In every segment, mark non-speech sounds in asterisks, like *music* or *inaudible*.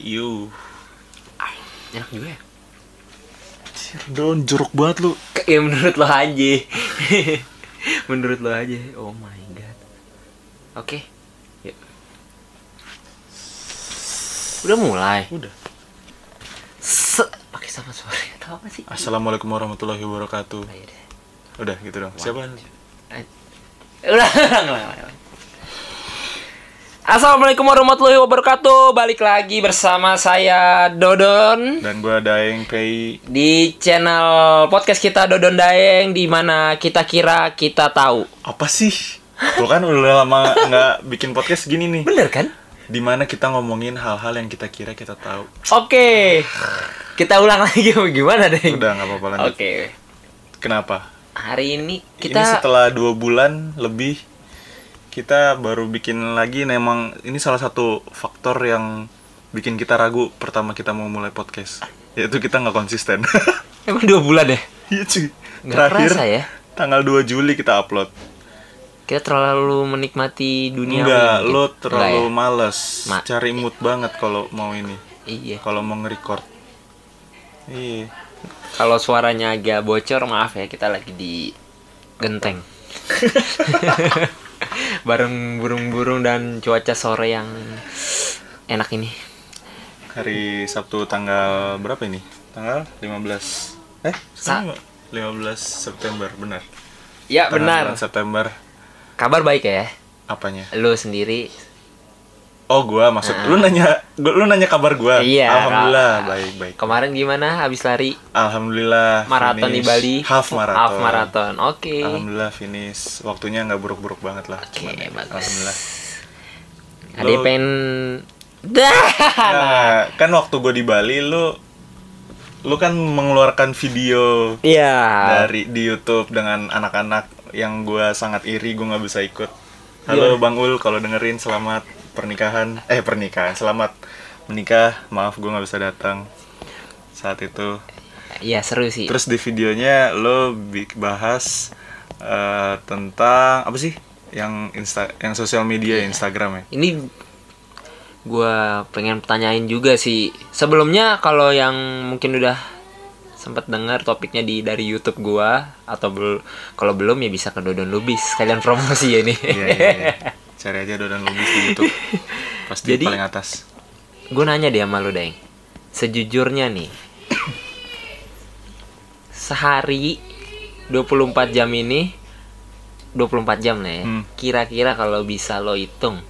You. Enak juga ya? Don jeruk banget lu. Ya menurut lo aja. *laughs* menurut lo aja. Oh my god. Oke. Yuk. Udah mulai. Udah. Se pakai sama suara atau apa sih? Assalamualaikum warahmatullahi wabarakatuh. Deh. Udah gitu dong. Siapa? Eh, *laughs* Udah, ulang, ulang, ulang. Assalamualaikum warahmatullahi wabarakatuh. Balik lagi bersama saya Dodon Dan gua Daeng Pei. di channel podcast kita Dodon Daeng di mana kita kira kita tahu. Apa sih? Gua kan udah lama nggak bikin podcast gini nih. Bener kan? Di mana kita ngomongin hal-hal yang kita kira kita tahu. Oke. Kita ulang lagi gimana deh? Udah nggak apa-apa lanjut. Oke. Kenapa? Hari ini Ini kita setelah dua bulan lebih kita baru bikin lagi. Nah, emang ini salah satu faktor yang bikin kita ragu pertama kita mau mulai podcast. Yaitu kita nggak konsisten. *laughs* emang dua bulan deh. Iya cuy. Nggak Terakhir kerasa ya? tanggal 2 Juli kita upload. Kita terlalu menikmati dunia. Enggak, mungkin. lo terlalu Enggak ya? males. Ma- Cari mood banget kalau mau ini. Iya. Kalau mau nge-record. Iya. Kalau suaranya agak bocor, maaf ya, kita lagi di genteng. *laughs* *laughs* Bareng burung-burung dan cuaca sore yang enak ini. Hari Sabtu tanggal berapa ini? Tanggal 15. Eh, Sa- sekarang 15 September, benar. Ya Tanggal benar. 9 September Kabar baik ya. apanya? Lu sendiri Oh, gua maksud lu nanya gua- lu nanya kabar gua. Ah. Iya, Alhamdulillah, baik baik. kemarin gimana habis lari Alhamdulillah. maraton di finish. Bali? Half maraton. Half maraton. Oke. Alhamdulillah finish. Waktunya nggak buruk-buruk banget lah. Oke, Cuman ya, bagus. Alhamdulillah. Ada Lu- pengen Dah. Nah, kan waktu gue di Bali lu lu kan mengeluarkan video Iya. dari di YouTube dengan anak-anak yang gua sangat iri gue nggak bisa ikut. Halo Bang Ul, kalau dengerin selamat pernikahan, eh pernikahan, selamat menikah. Maaf gue nggak bisa datang saat itu. Iya, seru sih. Terus di videonya lo bahas eh, tentang apa sih? Yang insta, yang sosial media Instagram ya. ini gua pengen tanyain juga sih sebelumnya kalau yang mungkin udah sempat dengar topiknya di dari YouTube gua atau bel kalau belum ya bisa ke Dodon Lubis kalian promosi ya nih Iya, iya, iya. Cari aja Dodan Lubis di YouTube. Pasti Jadi- paling atas. gue nanya deh sama lu deng sejujurnya nih sehari 24 jam ini 24 jam lah ya Hmm. kira-kira kalau bisa lo hitung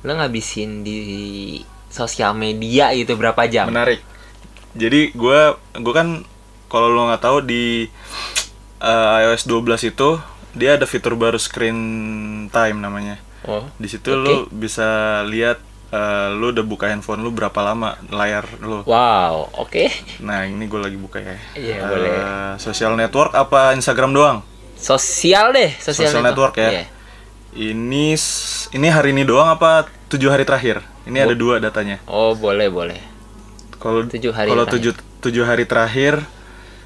lo ngabisin di sosial media itu berapa jam Menarik. Jadi gua gua kan kalau lo nggak tahu di eh, iOS 12 itu dia ada fitur baru screen time namanya. oh Di situ Oke. lo bisa lihat eh, lo udah buka handphone lo berapa lama layar lo. wow oke Nah, ini gue lagi buka ya. Iya, Eh, boleh. Social network apa Instagram doang? sosial deh sosial, Social network ya. Iya. Ini ini hari ini doang apa tujuh hari terakhir? Ini ada dua datanya. oh boleh boleh Kalau Tujuh hari kalau tujuh tujuh hari terakhir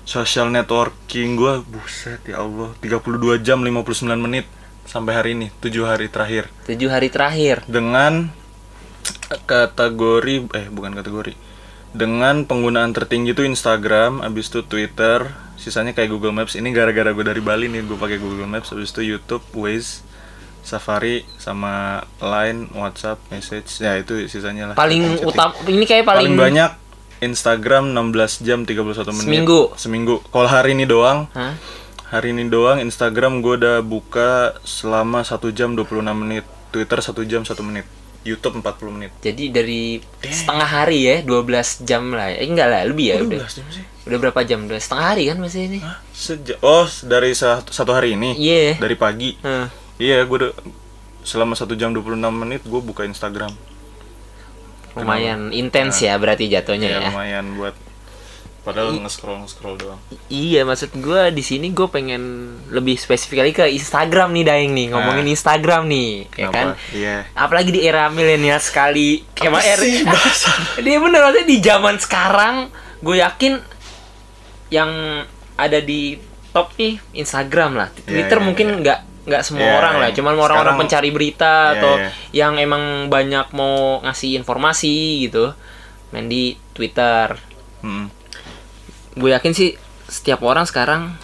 social networking gua buset ya Allah. 32 jam 59 menit sampai hari ini tujuh hari terakhir. Tujuh hari terakhir. Dengan kategori eh bukan kategori. Dengan penggunaan tertinggi itu Instagram abis itu Twitter sisanya kayak Google Maps. Ini gara-gara gue dari Bali nih gue pakai Google Maps. Abis itu YouTube Waze Safari sama Line WhatsApp Message. Ya itu sisanya lah. Paling utama ini kayak paling, paling banyak Instagram 16 jam 31 menit Seminggu? seminggu kalau hari ini doang Hah? hari ini doang Instagram gue udah buka selama 1 jam 26 menit Twitter 1 jam 1 menit YouTube 40 menit Jadi dari setengah hari ya, 12 jam lah. Eh enggak lah, lebih ya udah. 12 jam sih Udah berapa jam? Udah setengah hari kan masih ini? Hah? Oh dari satu, satu hari ini Iya. dari pagi iya gue udah selama 1 jam 26 menit gue buka Instagram Lumayan intens ya berarti jatuhnya ya ya. lumayan buat padahal nge-scroll nge-scroll doang Iya, maksud gua di sini gue pengen lebih spesifik lagi ke Instagram nih Daeng nih, ngomongin Instagram nih, ya kan? Kenapa? iya Apalagi di era milenial sekali. Emang era *laughs* Dia bener maksudnya di zaman sekarang gue yakin yang ada di top nih Instagram lah. Iya, Twitter iya, mungkin iya. nggak nggak semua Iya, orang lah, iya. cuman orang-orang pencari berita Iya, atau iya. yang emang banyak mau ngasih informasi gitu. main di Twitter Hmm. gue yakin sih setiap orang sekarang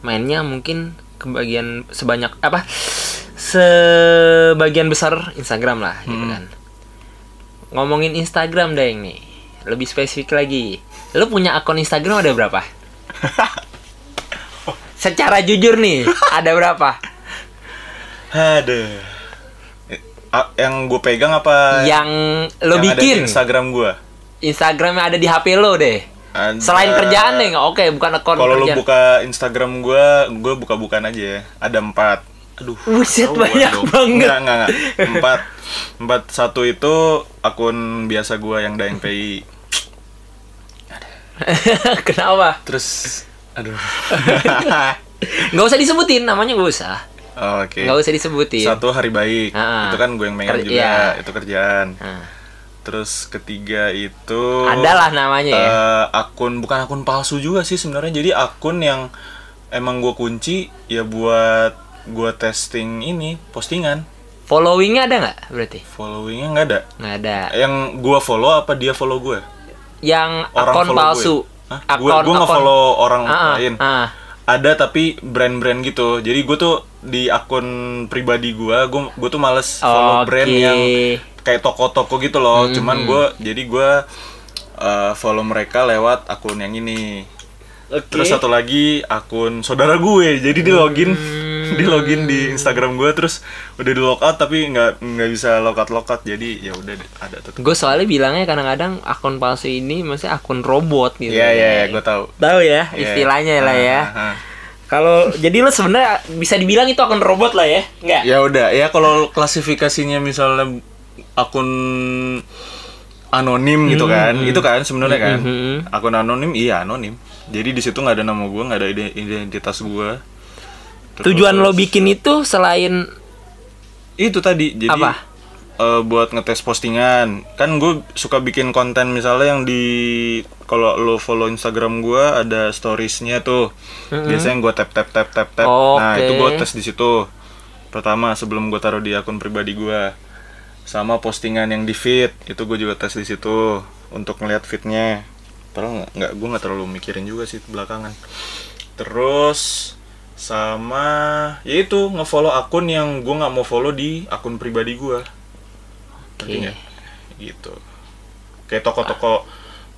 mainnya mungkin kebagian sebanyak apa sebagian besar Instagram lah gitu Hmm. kan ngomongin Instagram deh nih lebih spesifik lagi lu punya akun Instagram ada berapa *laughs* secara jujur nih ada berapa Aduh. Eh, yang gue pegang apa? yang lo yang ada di bikin Instagram gue. Instagram yang ada di HP lo deh Ada- selain kerjaan deh nggak oke bukan akun Kalau kerjaan buka Instagram gue, gue buka-bukan aja ya. Ada empat. Aduh. Buset, banyak dong. banget. Enggak, enggak, enggak. *laughs* Empat. Empat satu itu akun biasa gue yang Daeng PI. *laughs* kenapa Terus, aduh. *laughs* nggak usah disebutin namanya gak usah Oke. nggak usah disebutin Satu hari baik. Ah, ah. Itu kan gue yang megang Ker- juga. iya. Itu kerjaan. Nah, Terus ketiga itu adalah namanya ya eh, akun bukan akun palsu juga sih sebenarnya. Jadi akun yang emang gue kunci ya buat gue testing ini postingan. followingnya ada nggak berarti Followingnya nggak ada. nggak ada Yang gue follow apa dia follow gue? yang Orang akun palsu gue. Hah? Gue gue nggak follow orang Ah, ah, lain. ah. Ada tapi brand-brand gitu. Jadi gue tuh di akun pribadi gue, gue gue tuh males follow brand yang kayak toko-toko gitu loh. Hmm, Cuman gue jadi gue uh, follow mereka lewat akun yang ini. Oke. Terus satu lagi akun saudara gue. Jadi di login Hmm. *laughs* di login di Instagram gue terus udah di logout tapi nggak nggak bisa logout logout. Jadi ya udah ada tuh. gue soalnya bilangnya kadang-kadang akun palsu ini maksudnya akun robot gitu Iya iya iya gue tahu. tahu ya Iya. istilahnya lah ya Ah, ah. kalau jadi lo sebenarnya bisa dibilang itu akun robot lah ya nggak Ya udah, ya kalau klasifikasinya misalnya akun anonim gitu kan, itu kan sebenarnya kan Mhm. akun anonim, iya anonim. Jadi di situ nggak ada nama gue, nggak ada ide- identitas gue. Tujuan lo bikin itu selain itu tadi, jadi Apa? eh, buat ngetes postingan. Kan gue suka bikin konten misalnya yang di kalau lo follow Instagram gue ada storiesnya tuh. Biasanya gue tap tap tap tap tap. Nah Oke. itu gue tes di situ. Pertama sebelum gue taruh di akun pribadi gue. Sama postingan yang di feed itu gue juga tes di situ untuk ngeliat feednya. Padahal nggak nggak gue nggak terlalu mikirin juga sih belakangan. Terus sama ya itu ngefollow akun yang gue nggak mau follow di akun pribadi gue nggak? gitu. Kayak toko-toko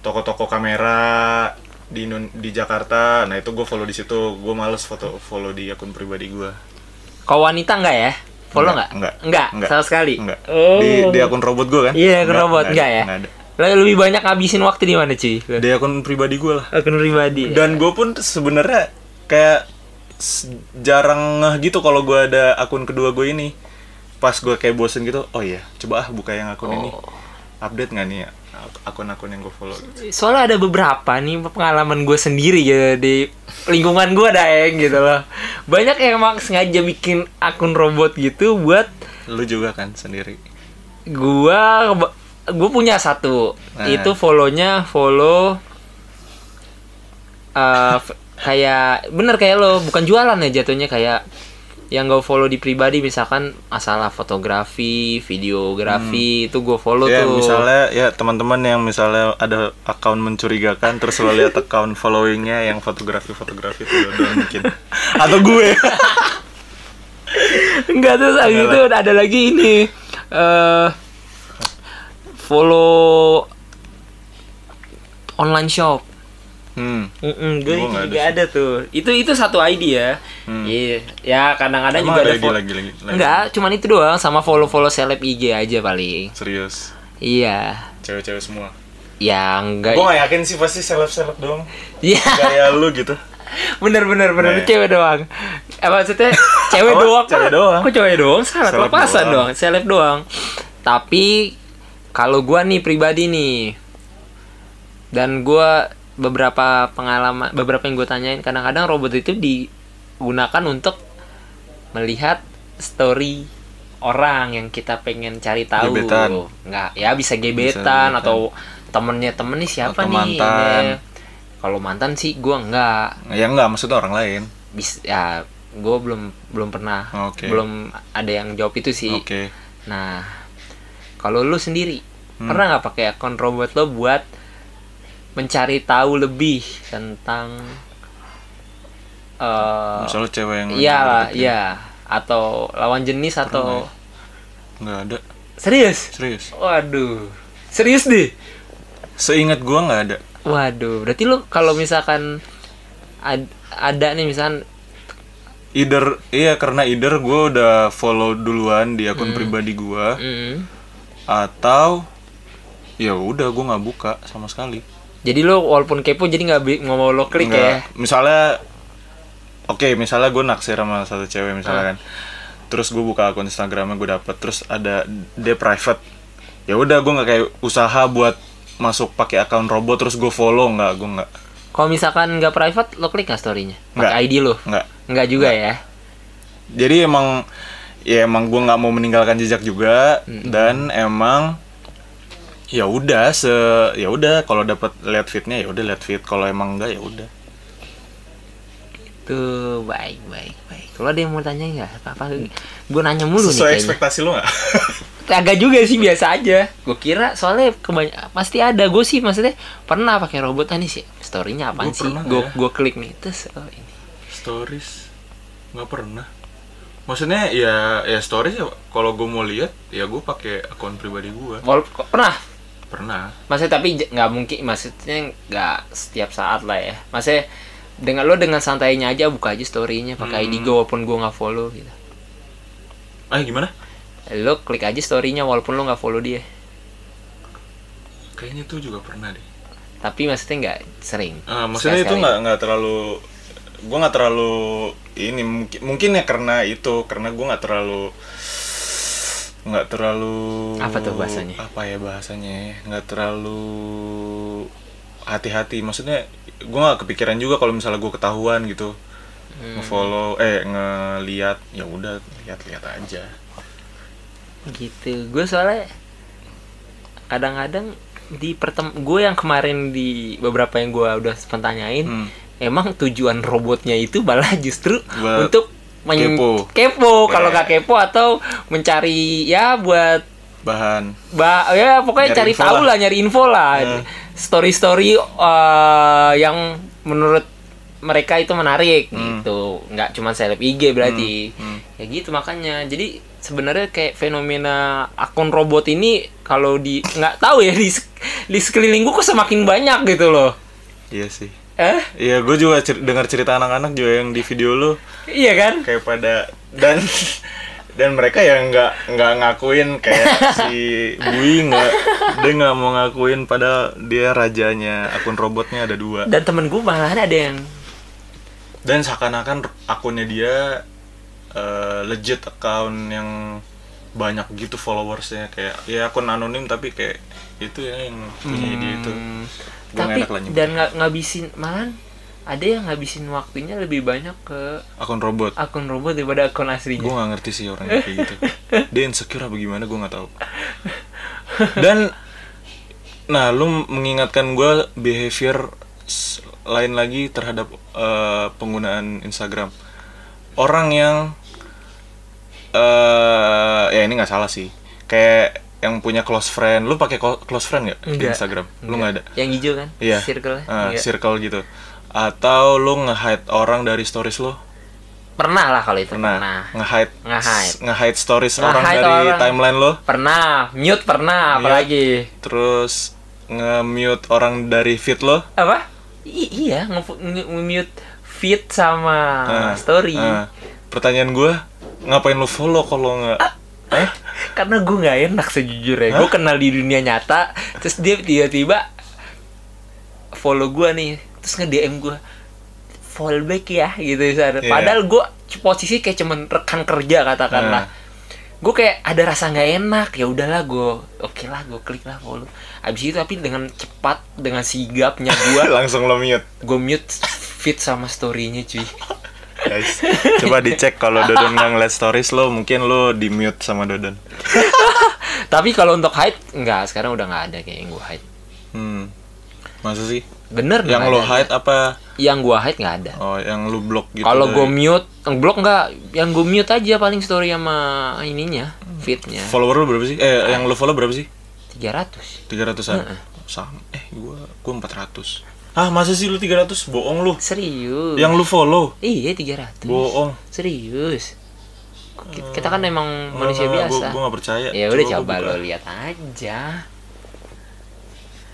toko-toko kamera di di Jakarta. Nah itu gue follow di situ. Gue males foto follow di akun pribadi gue kau wanita nggak ya? Follow Nggak, nggak? nggak. sama sekali? Enggak oh. di, di akun robot gue kan? Iya, akun robot. Nggak ya? nggak ada. Lo lebih banyak ngabisin waktu di mana cuy? Di akun pribadi gue lah. Akun pribadi dan gue pun sebenarnya kayak jarang gitu kalau gue ada akun kedua gue ini pas gue kayak bosen gitu oh iya coba ah buka yang akun ini Oh. update nggak nih ak- akun-akun yang gue follow gitu. soalnya ada beberapa nih pengalaman gue sendiri ya di lingkungan gue daeng gitu loh banyak yang emang sengaja bikin akun robot gitu buat lu juga kan sendiri gua gue punya satu Nah. itu follownya follow f- kayak bener kayak lo bukan jualan ya jatuhnya kayak yang gue follow di pribadi misalkan masalah fotografi videografi itu gue follow ya tuh. misalnya ya teman-teman yang misalnya ada akun mencurigakan terus lo lihat akun followingnya yang fotografi-fotografi itu udah mungkin. *laughs* Atau gue. Enggak terus habis itu ada lagi ini eh follow online shop. Hmm. Mm gue Gua nggak ada juga ada, tuh. Itu itu satu ID ya. Hmm. Iya, ya kadang-kadang juga ada lagi lagi lagi? Enggak, cuman itu doang sama follow-follow seleb IG aja paling. serius Iya. cewek-cewek semua Ya enggak. gue gak yakin sih pasti seleb-seleb dong Iya. kayak lu gitu *laughs* bener bener bener Nah. cewek doang. Eh maksudnya cewek *laughs* doang. Cewek doang. Kok cewek doang? Salah kelepasan doang. doang. Seleb doang. Tapi kalau gua nih pribadi nih dan gua beberapa pengalaman beberapa yang gue tanyain kadang-kadang robot itu digunakan untuk melihat story orang yang kita pengen cari tahu Gebetan. nggak ya bisa gebetan, gebetan. atau temennya temen nih siapa Atau nih mantan. Ini. kalau mantan sih gua nggak ya enggak maksudnya orang lain bis ya gue belum belum pernah Oke. belum ada yang jawab itu sih oke nah kalau lu sendiri pernah nggak pakai akun robot lo buat mencari tahu lebih tentang eh Misalnya cewek yang iya deketin. iya. atau lawan jenis atau nggak ada. Serius? Serius. Waduh. Serius deh? Seingat gua nggak ada. Waduh berarti lo kalau misalkan ad- ada nih misalkan either iya karena either gua udah follow duluan di akun pribadi gua mm, atau ya udah gua nggak buka sama sekali jadi lo walaupun kepo jadi nggak mau lo klik Nggak. ya? Misalnya oke misalnya gue naksir sama satu cewek misalnya kan. Terus gue buka akun instagramnya gue dapet terus ada dia private. Ya udah gue nggak kayak usaha buat masuk pakai akun robot terus gue follow nggak gue nggak. Kalau misalkan nggak private lo klik nggak storynya? Nggak. pakai ID lo? Nggak. Nggak juga ya? Jadi emang ya emang gue nggak mau meninggalkan jejak juga dan emang ya udah se ya udah kalau dapat lihat fitnya ya udah lihat fit. Kalau emang enggak ya udah. Tuh baik baik baik. Kalau ada yang mau tanya nggak? Apa apa? Gue nanya mulu nih sesuai kayaknya. ekspektasi lo nggak? *laughs* Agak juga sih biasa aja. Gue kira soalnya kebanyak pasti ada. Gue sih maksudnya pernah pakai robot nih sih? Storynya apaan Gua sih? pernah gue ya. gue klik nih. Terus oh ini. Stories? Nggak pernah. Maksudnya ya ya stories ya kalau gue mau lihat ya gue pakai akun pribadi gue pernah pernah. Maksudnya tapi nggak mungkin maksudnya nggak setiap saat lah ya. Maksudnya dengan lo dengan santainya aja buka aja storynya pakai ID Hmm. gue walaupun gue nggak follow gitu. Ah gimana? Lo klik aja storynya walaupun lo nggak follow dia. Kayaknya tuh juga pernah deh. Tapi maksudnya nggak sering. Ah, maksudnya itu nggak nggak terlalu gue nggak terlalu ini mungkin mungkin ya karena itu karena gue nggak terlalu nggak terlalu Apa tuh bahasanya? apa ya bahasanya ya? nggak terlalu hati-hati maksudnya gue nggak kepikiran juga kalau misalnya gue ketahuan gitu Hmm. ngefollow eh ngeliat ya udah lihat-lihat aja gitu gue soalnya kadang-kadang di pertem gue yang kemarin di beberapa yang gue udah sempat tanyain Hmm. emang tujuan robotnya itu malah justru Buat untuk men- kepo. kepo kalau Ya. nggak kepo atau mencari ya buat bahan ba ya pokoknya Nyari cari tahu lah. lah nyari info lah Ya. story story eh, yang menurut mereka itu menarik Hmm. gitu nggak cuma seleb IG berarti Hmm, ya gitu makanya jadi sebenarnya kayak fenomena akun robot ini kalau di nggak tahu ya di di sekeliling gua kok semakin banyak gitu loh iya sih eh iya gue juga cer- dengar cerita anak-anak juga yang di video lo iya kan? Kayak pada dan dan mereka yang nggak nggak ngakuin kayak si Bui nggak dia nggak mau ngakuin pada dia rajanya akun robotnya ada dua. Dan temen gue malahan ada yang dan seakan-akan akunnya dia eh, legit account yang banyak gitu followersnya kayak ya akun anonim tapi kayak itu ya yang punya dia itu. Hmm, tapi dan nggak ngabisin malahan ada yang ngabisin waktunya lebih banyak ke akun robot. akun robot daripada akun gue aslinya nggak ngerti sih orang kayak gitu. *laughs* Dia insecure apa gimana gue nggak tahu. Dan nah lu mengingatkan gue behavior lain lagi terhadap eh, penggunaan Instagram. Orang yang eh ya ini nggak salah sih. Kayak yang punya close friend. Lu pakai close friend nggak di Enggak. Instagram? Lu nggak. ada? Yang hijau kan? Iya. circle Ah, Enggak. circle gitu. Atau lu nge-hide orang dari stories lu? Pernah lah kalau itu pernah, pernah. Nge-hide Nge-hide. nge-hide stories Nge-hide orang dari orang. timeline lo pernah. Mute pernah Mute. apalagi. Terus nge-mute orang dari feed lo apa? I- iya nge- nge- nge-mute feed sama Nah, story. nah, pertanyaan gue ngapain lo follow kalau nggak? Hah? Karena gue nggak enak sejujurnya. Gue kenal di dunia nyata terus dia tiba-tiba follow gue nih terus nge DM gue follow back ya gitu misalnya. Iya. padahal gue posisi kayak cuman rekan kerja katakanlah. Nah. gue kayak ada rasa nggak enak. Ya udahlah gue oke lah gue klik lah follow. Abis itu tapi dengan cepat dengan sigapnya gue *laughs* langsung lo mute. gue mute feed sama storynya cuy guys coba dicek kalau Dodon nggak ngeliat stories lo mungkin lo di mute sama Dodon *laughs* tapi kalau untuk hide nggak sekarang udah nggak ada kayak yang gue hide hmm masa sih bener yang lo ada. hide apa yang gue hide nggak ada oh yang lo block gitu Kalau dari- gue mute, yang blok nggak, yang gue mute aja paling story sama ininya, feednya. follower lo berapa sih eh yang lo follow berapa sih 300 300-an. Sama. Eh, gua gua 400. Ah, masa sih lu 300? Bohong lu. serius Yang lu follow. iya 300 Bohong. serius kita, kan emang manusia Nggak, nggak, biasa Gua, gua gak percaya. ya udah gua coba buka. lo lihat aja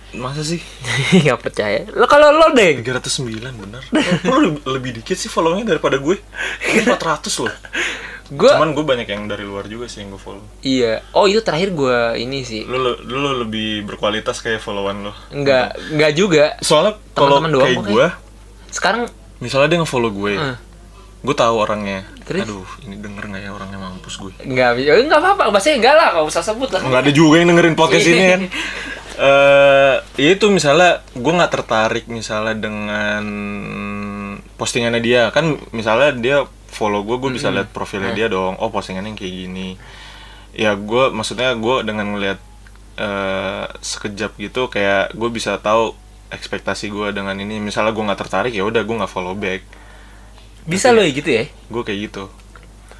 Masa sih? *laughs* nggak percaya lo kalau lo deh 309 bener. lu lebih, lebih dikit sih follownya daripada gue. Gue 400 loh. *laughs* gue Cuman gue banyak yang dari luar juga sih yang gue follow. iya oh itu terakhir gue ini sih Lu, lu, lu lebih berkualitas kayak followan lo. nggak nggak juga Soalnya kalau kayak gue, sekarang misalnya dia nge-follow gue, Hmm. gue tahu orangnya. Terus? Aduh, ini denger nggak ya orangnya mampus gue. nggak bisa nggak apa-apa bahasanya enggak lah nggak usah sebut lah Nggak ada juga yang dengerin podcast ini kan. *laughs* Eh, ya itu misalnya gue nggak tertarik misalnya dengan postingannya dia kan misalnya dia follow gue gue bisa lihat profilnya dia dong. Oh postingannya yang kayak gini. Ya gue maksudnya gue dengan ngeliat eh sekejap gitu kayak gue bisa tahu ekspektasi gue dengan ini. Misalnya gue nggak tertarik ya udah gue nggak follow back. Bisa lo ya gitu ya? Gue kayak gitu.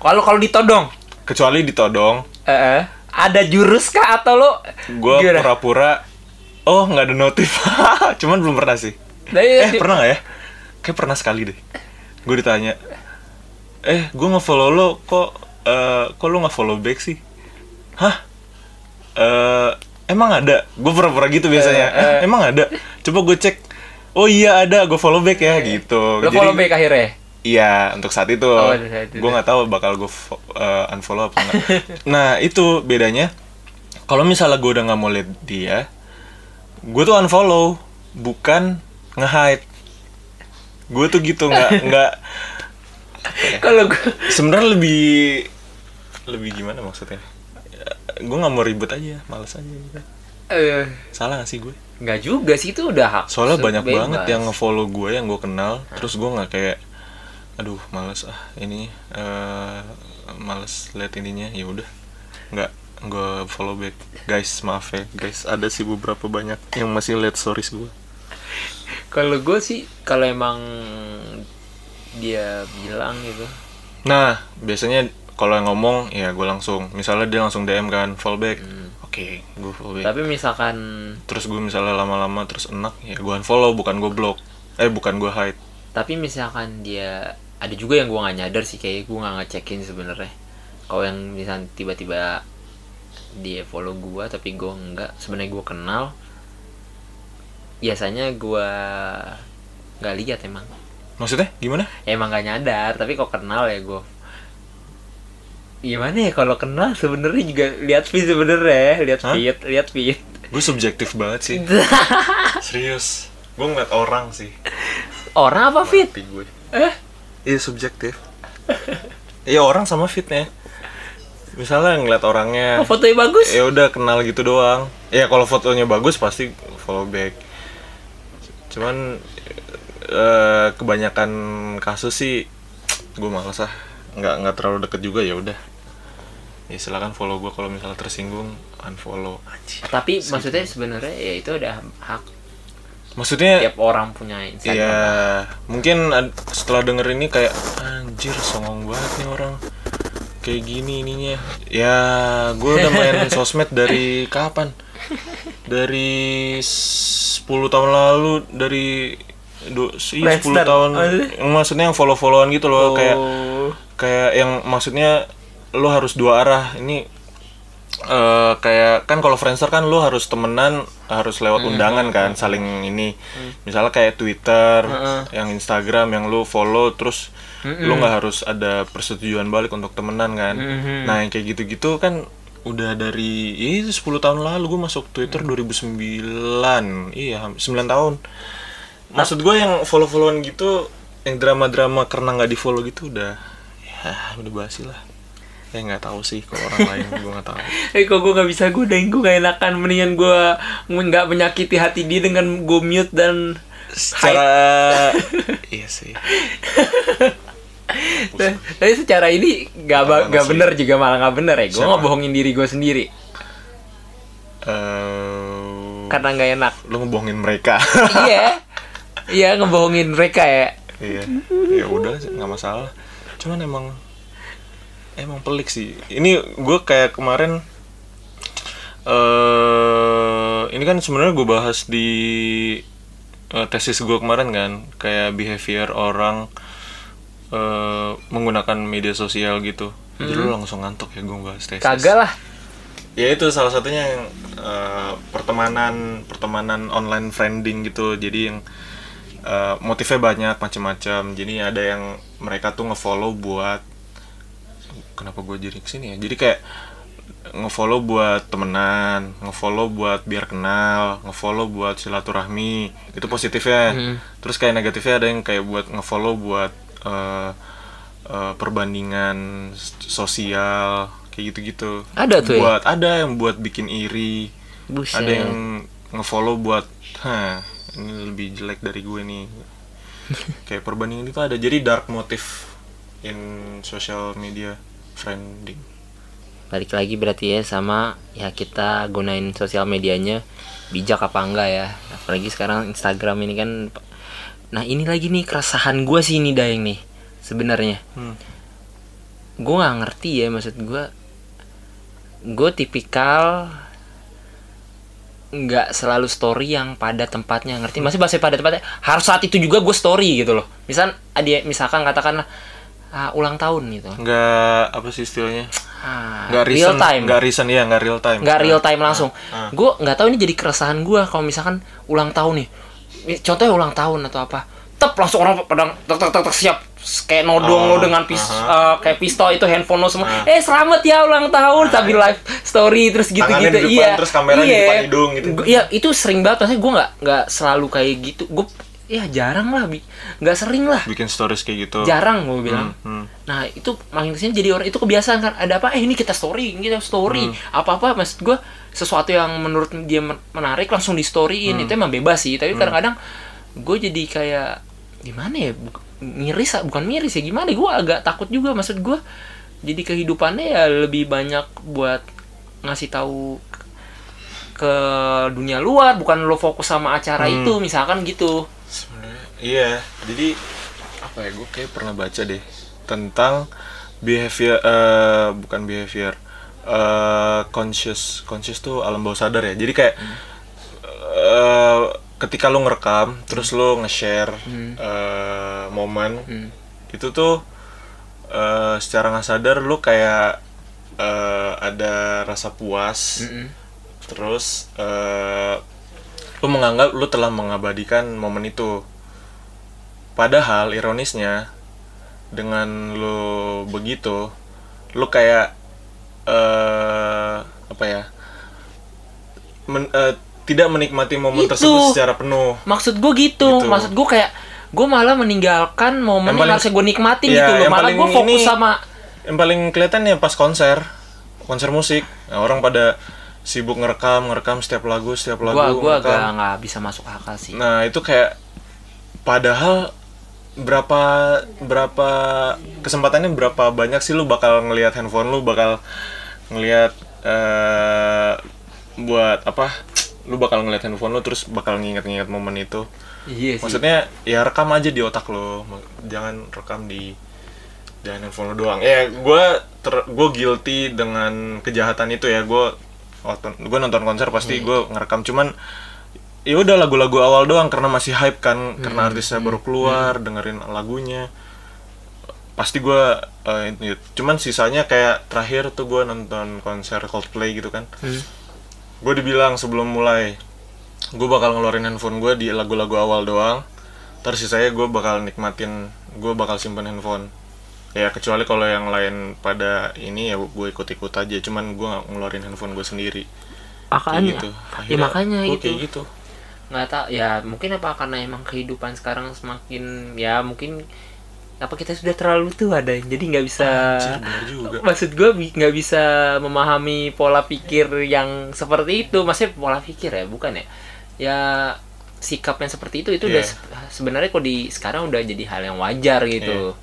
Kalau kalau ditodong? Kecuali ditodong. Eh, eh, ada jurus kah atau lo gue pura-pura oh nggak ada notif. *laughs* Cuman belum pernah sih. Nah, iya, eh pernah nggak ya? Kayak pernah sekali deh. Gue ditanya eh gue nge-follow lo kok eh, kok lo nggak follow back sih hah eh emang ada gue pura-pura gitu biasanya Eh, eh, emang ada coba gue cek oh iya ada gue follow back ya gitu lo follow back akhirnya Iya, untuk saat itu. Oh. Gue nggak tahu bakal gue eh, unfollow apa enggak. *laughs* nah, itu bedanya. Kalau misalnya gue udah nggak mau lihat dia, gue tuh unfollow, bukan nge-hide. Gue tuh gitu nggak *laughs* nggak. Kalau gue Sebenarnya lebih lebih gimana maksudnya? Gue nggak mau ribet aja, males aja. Gitu. eh, Salah gak sih gue? nggak juga sih itu udah hak Soalnya banyak bebas. banget yang nge-follow gue yang gue kenal, terus gue nggak kayak, aduh males ah ini eh males lihat ininya ya udah nggak gue follow back guys maaf ya guys ada sih beberapa banyak yang masih lihat stories gue kalau gue sih kalau emang dia bilang gitu. Nah biasanya kalau yang ngomong ya gue langsung. Misalnya dia langsung dm kan follow back oke gue follow back tapi misalkan terus gue misalnya lama-lama terus enak ya gue unfollow bukan gue block. Eh bukan gue hide. Tapi misalkan dia ada juga yang gue nggak nyadar sih kayak gue nggak ngecekin sebenarnya. Kalau yang misalnya tiba-tiba dia follow gue tapi gue nggak sebenarnya gue kenal biasanya gue nggak lihat emang maksudnya gimana? Ya, emang nggak nyadar tapi kok kenal ya gue gimana ya kalau kenal sebenarnya juga lihat feed sebenarnya lihat feed lihat feed gue subjektif banget sih. *laughs* Serius. Gue ngeliat orang sih. Orang apa Mati gue eh? Iya subjektif. Iya orang sama fitnya. Misalnya ngeliat orangnya, oh, fotonya bagus? Ya udah kenal gitu doang. Ya kalau fotonya bagus pasti follow back. Cuman eh, kebanyakan kasus sih gue males ah, nggak nggak terlalu deket juga ya udah. Ya silakan follow gue kalau misalnya tersinggung unfollow. Anjir. tapi maksudnya sebenarnya ya itu udah hak Maksudnya tiap orang punya Instagram Iya, mungkin setelah denger ini kayak anjir songong banget nih orang. Kayak gini ininya. Ya, gue udah main *laughs* sosmed dari kapan? Dari 10 tahun lalu, dari du, iya, 10 Friendster. tahun. Maksudnya? Maksudnya yang follow-followan gitu loh, kayak Oh. kayak yang maksudnya lo harus dua arah. Ini eh kayak kan kalau Friendster kan lo harus temenan harus lewat undangan kan saling ini misalnya kayak Twitter yang Instagram yang lo follow terus lo nggak harus ada persetujuan balik untuk temenan kan nah yang kayak gitu-gitu kan udah dari ya itu 10 tahun lalu gue masuk Twitter 2009 iya 9 tahun maksud gue yang follow-followan gitu yang drama-drama karena nggak di follow gitu udah ya udah basi lah. Ya nggak tahu sih kalau orang lain *laughs* gue nggak tahu. Eh kok gue gak bisa gue gue gak enakan. Mendingan gue nggak menyakiti hati dia dengan gue mute dan secara *laughs* iya sih. *laughs* Tapi secara ini gak, ba- Gimana gak bener juga malah gak bener ya. Gue Siapa? ngebohongin diri gue sendiri. Eh Karena gak enak. lo ngebohongin mereka. Iya Iya ngebohongin mereka ya. Iya. Ya udah nggak masalah. Cuman emang emang pelik sih. Ini gue kayak kemarin eh ini kan sebenarnya gue bahas di eh, tesis gue kemarin kan. Kayak behavior orang eh, menggunakan media sosial gitu. Jadi lu langsung ngantuk ya gue bahas tesis. Kagak lah. ya itu salah satunya yang eh, pertemanan pertemanan online friending gitu. Jadi yang eh, motifnya banyak macam-macam jadi ada yang mereka tuh ngefollow buat kenapa gue jadi ke sini ya? Jadi kayak ngefollow buat temenan ngefollow buat biar kenal ngefollow buat silaturahmi. Itu positifnya. Terus kayak negatifnya ada yang kayak buat ngefollow buat eh, eh, perbandingan sosial kayak gitu-gitu. Ada tuh ya? buat ada yang buat bikin iri. Buset. ada yang ngefollow buat hah ini lebih jelek dari gue nih kayak perbandingan itu ada jadi dark motif in social media friending Balik lagi berarti ya sama ya kita gunain sosial medianya bijak apa enggak ya. Apalagi sekarang Instagram ini kan Nah, ini lagi nih keresahan gue sih ini Daeng nih sebenarnya. Hmm. gue nggak ngerti ya maksud gue gue tipikal nggak selalu story yang pada tempatnya ngerti? Masih bahasa pada tempatnya. Harus saat itu juga gue story gitu loh. Misal ada misalkan katakanlah ah, ulang tahun gitu. Nggak apa sih istilahnya? Ah, nggak real time. nggak reason ya nggak real time. Nggak real time langsung. ah. gue nggak tahu ini jadi keresahan gue kalau misalkan ulang tahun nih. Contohnya ulang tahun atau apa tep langsung orang pada tek tek tek, tek, siap. Kayak nodong Oh, lo dengan pis aha. eh, kayak pistol itu handphone lo semua. Ah. eh selamat ya ulang tahun sambil live story terus gitu gitu di depan, iya. terus kamera di depan hidung gitu. Gua- iya itu sering banget. Maksudnya gue nggak nggak selalu kayak gitu. Gue ya jarang lah Bi. nggak sering lah. Bikin stories kayak gitu. Jarang gue bilang. Hmm, hmm. Nah itu makin ke sini jadi orang itu kebiasaan kan. Ada apa? Eh ini kita story kita story. Hmm. apa apa maksud gue sesuatu yang menurut dia men- menarik langsung di storyin. Hmm. itu emang bebas sih tapi kadang-kadang gue jadi kayak gimana ya? Buk- miris bukan miris ya gimana? Gue agak takut juga maksud gue jadi kehidupannya ya lebih banyak buat ngasih tahu ke dunia luar bukan lo fokus sama acara Hmm. itu misalkan gitu. Sebenarnya iya. Jadi apa ya gue kayak pernah baca deh tentang behavior eh, bukan behavior eh conscious conscious tuh alam bawah sadar ya. Jadi kayak eh, ketika lo ngerekam terus lo nge-share eh, momen Hmm. itu tuh eh, secara nggak sadar lo kayak eh, ada rasa puas Mm-mm. terus eh lu menganggap lu telah mengabadikan momen itu padahal ironisnya dengan lu begitu lu kayak eh apa ya men- eh, tidak menikmati momen Itu. tersebut secara penuh maksud gue gitu. Gitu. maksud gue kayak gue malah meninggalkan momen Yang yang, paling- harusnya gue nikmatin Iya, gitu loh yang malah gue fokus ini- sama yang paling kelihatan ya pas konser konser musik nah, orang pada sibuk ngerekam ngerekam setiap lagu setiap lagu gue ngerekam. agak nggak bisa masuk akal sih Nah itu kayak padahal berapa berapa kesempatannya berapa banyak sih lu bakal ngelihat handphone lu bakal ngelihat eh buat apa lu bakal ngelihat handphone lu terus bakal nginget-nginget momen itu. Iya sih. Maksudnya ya rekam aja di otak lo jangan rekam di jangan handphone lu doang. Ya gue ter gue guilty dengan kejahatan itu ya. Gue waktu gue nonton konser pasti gue ngerekam. Cuman ya udah lagu-lagu awal doang karena masih hype kan. Karena artisnya baru keluar dengerin lagunya. Pasti gue eh, itu. cuman sisanya kayak terakhir tuh gue nonton konser Coldplay gitu kan. Hmm. Gue dibilang sebelum mulai gue bakal ngeluarin handphone gue di lagu-lagu awal doang. Terus sisanya gue bakal nikmatin gue bakal simpen handphone. Ya kecuali kalau yang lain pada ini ya gue ikut-ikut aja. Cuman gue nggak ngeluarin handphone gue sendiri. Makanya gitu. Ya makanya itu. kayak gitu. Nggak tahu ya mungkin apa karena emang kehidupan sekarang semakin ya mungkin apa kita sudah terlalu tua ada jadi nggak bisa Anjir, juga. maksud gue nggak bisa memahami pola pikir yang seperti itu. Maksudnya pola pikir ya bukan ya? Ya sikap yang seperti itu itu udah Iya. se- sebenarnya kok di sekarang udah jadi hal yang wajar gitu.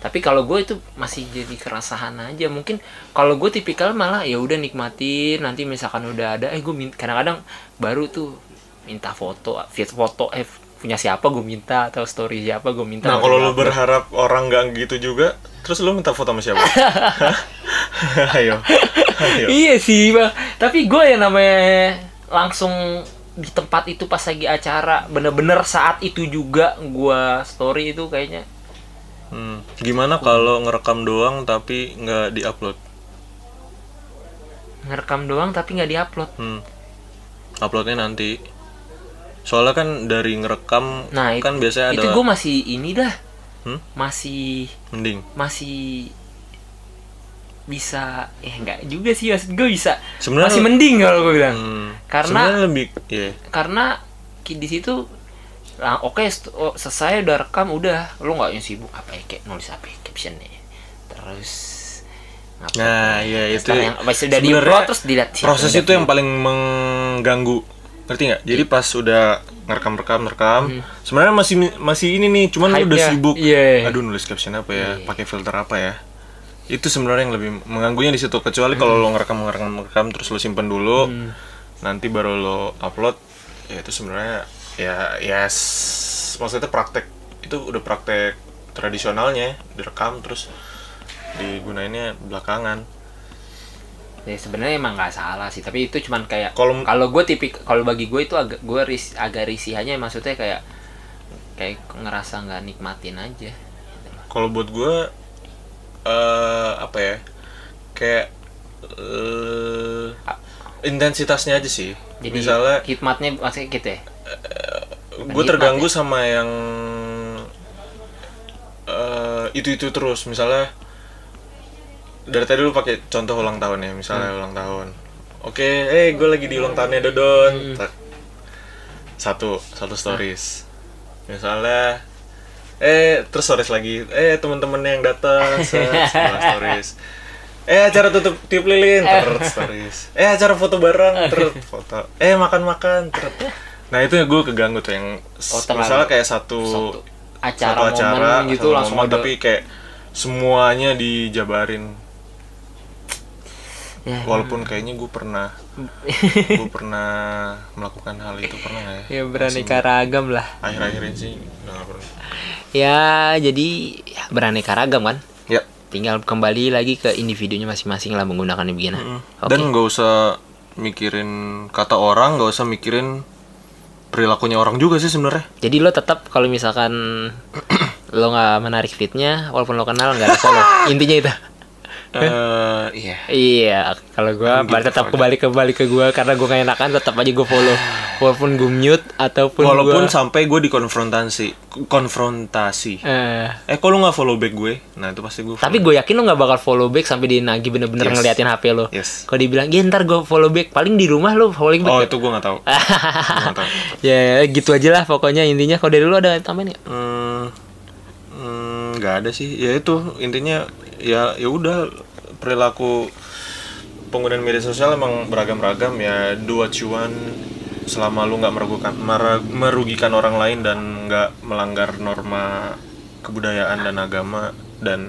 Tapi kalau gue itu masih jadi keresahan aja. Mungkin kalau gue tipikal malah ya udah nikmatin. Nanti misalkan udah ada eh gue kadang-kadang baru tuh minta foto foto eh punya siapa gue minta atau story siapa gue minta nah kalau lu upload. berharap orang nggak gitu juga terus lu minta foto sama siapa *laughs* *laughs* ayo ayo Iya sih bang, tapi gue yang namanya langsung di tempat itu pas lagi acara bener-bener saat itu juga gua story itu kayaknya Hmm. Gimana kalau ngerekam doang tapi nggak diupload? ngerekam doang tapi nggak diupload Hmm. Uploadnya nanti. Soalnya kan dari ngerekam nah kan itu, biasanya ada itu gue masih ini dah Hmm? masih mending. masih bisa eh enggak juga sih maksud gue bisa Sebenarnya masih mending kalau gue bilang Hmm. Karena- lebih ya. karena di situ lah oke st- oh, selesai udah rekam udah lo nggak yang sibuk apa ya kayak nulis apa ya captionnya terus ngapa Nah, ya itu. Setelah yang udah di-upload terus dilihat proses itu yang paling mengganggu ngerti nggak? Jadi pas udah ngerekam rekam rekam sebenarnya masih masih ini nih cuman lu udah sibuk. Iya. aduh nulis caption apa ya? Pakai filter apa ya? Itu sebenarnya yang lebih mengganggunya di situ kecuali kalau lo ngerekam ngerekam ngerekam terus lo simpen dulu nanti baru lo upload ya itu sebenarnya ya yes. Maksudnya praktek itu udah praktek tradisionalnya direkam terus digunainnya belakangan ya sebenarnya emang nggak salah sih tapi itu cuman kayak Kalau- kalau gue tipik kalau bagi gue itu agak gue ris, agak risihannya maksudnya kayak kayak ngerasa nggak nikmatin aja. Kalau buat gue eh apa ya kayak eh intensitasnya aja sih. Jadi misalnya hikmatnya maksudnya gitu ya? Gue terganggu sama yang eh itu itu terus. Misalnya dari tadi lu pakai contoh ulang tahun ya misalnya Hmm. ulang tahun. Oke eh gue lagi di ulang tahunnya Dodon. Hmm. Satu satu stories. Misalnya eh terus stories lagi. Eh teman-teman yang datang *laughs* sebelah stories. Eh acara tutup tiup lilin *laughs* terus stories. Eh acara foto bareng terus foto. Eh makan-makan terus nah itu gue keganggu tuh yang Oh, misalnya kayak satu Satu acara, satu acara momen gitu satu langsung momen, tapi kayak semuanya dijabarin Ya. walaupun kayaknya gue pernah *laughs* gue pernah melakukan hal itu pernah nggak ya ya beraneka ragam lah. Akhir-akhir ini sih nggak pernah. Ya jadi ya, beraneka ragam kan? Ya. Tinggal kembali lagi ke individunya masing-masing lah menggunakan begini. Oke. Dan nggak usah mikirin kata orang nggak usah mikirin perilakunya orang juga sih sebenarnya. Jadi lo tetap kalau misalkan *clears throat* lo nggak menarik fitnya walaupun lo kenal nggak ada follow. *laughs* Intinya itu eh iya. iya. Kalau gua Kan balik gitu tetap aja. kembali kembali ke gua. Karena gua gak enakan tetap aja gua follow. *sighs* Walaupun gue mute ataupun walaupun gua, sampai gue dikonfrontasi konfrontasi. Eh, eh kok lu nggak follow back gue? Nah itu pasti gue tapi gue yakin lo nggak bakal follow back sampai dia nagih bener-bener Yes. ngeliatin HP lo yes. Kalau dibilang ya ntar gue follow back. Paling di rumah lo follow back oh ya?" itu gue nggak tahu. *laughs* Gua nggak tahu. Ya gitu aja lah pokoknya intinya. Kalau dari lu ada tambahan ya Hmm, hmm, nggak ada sih. Ya itu intinya ya ya udah perilaku penggunaan media sosial emang beragam-ragam ya you want selama lu nggak merugikan merugikan orang lain dan nggak melanggar norma kebudayaan dan agama dan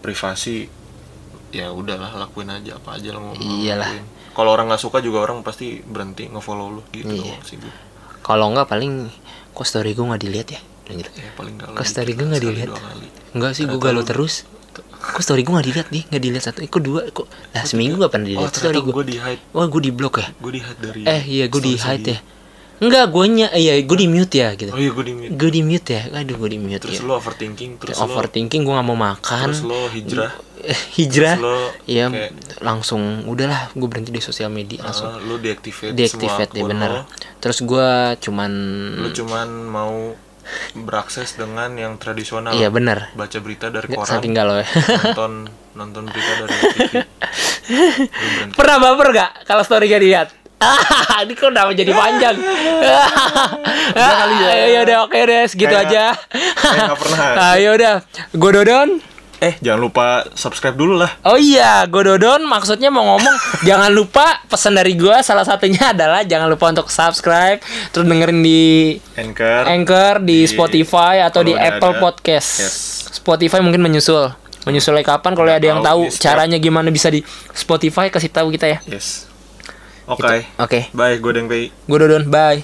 privasi ya udahlah lakuin aja apa aja lo mau Iyalah. kalau orang nggak suka juga orang pasti berhenti ngefollow lu gitu Iya. sih kalau nggak paling kok story gue nggak dilihat ya gitu ya paling nggak Kok story gue nggak dilihat? dua. Enggak sih, gue galau terus. Kok story gue gak dilihat nih? Gak dilihat satu. Eh, kok dua? Kok? Lah seminggu gak pernah oh dilihat story ternyata gue. gue di hide Wah, gue di blok ya? gue di hide dari Eh, iya gue di hide ya. Enggak, gue nya, iya gue di mute ya gitu. oh iya gue di mute Gue di mute ya. Aduh, gue di mute terus ya. lo overthinking terus lo Overthinking, gue gak mau makan. terus lo hijrah Eh, Hijrah. terus lo kayak langsung udahlah gue berhenti di sosial media langsung. uh, lo deactivate, Deactivate ya bener. Terus gue cuman lo cuman mau berakses dengan yang tradisional Iya bener baca berita dari koran Saking galau ya. nonton nonton berita dari TV. *laughs* Pernah baper gak kalau story gak dilihat? Ah, *laughs* ini kok udah jadi panjang. *laughs* kali ya. Ya udah oke deh segitu Kayak- aja. kayak nggak pernah. Ayo udah. Gue Dodon. Eh jangan lupa subscribe dulu lah Oh iya, gue Dodon maksudnya mau ngomong *laughs* jangan lupa pesan dari gue salah satunya *laughs* adalah jangan lupa untuk subscribe terus dengerin di anchor Anchor di, Di- Spotify atau di Apple ada. Podcast. Yes. Spotify mungkin menyusul. Menyusulnya kapan kalau ada yang tahu, setiap- caranya gimana bisa di Spotify kasih tahu kita ya. yes oke Gitu. Oke. bye gue Deng Gue Dodon, bye.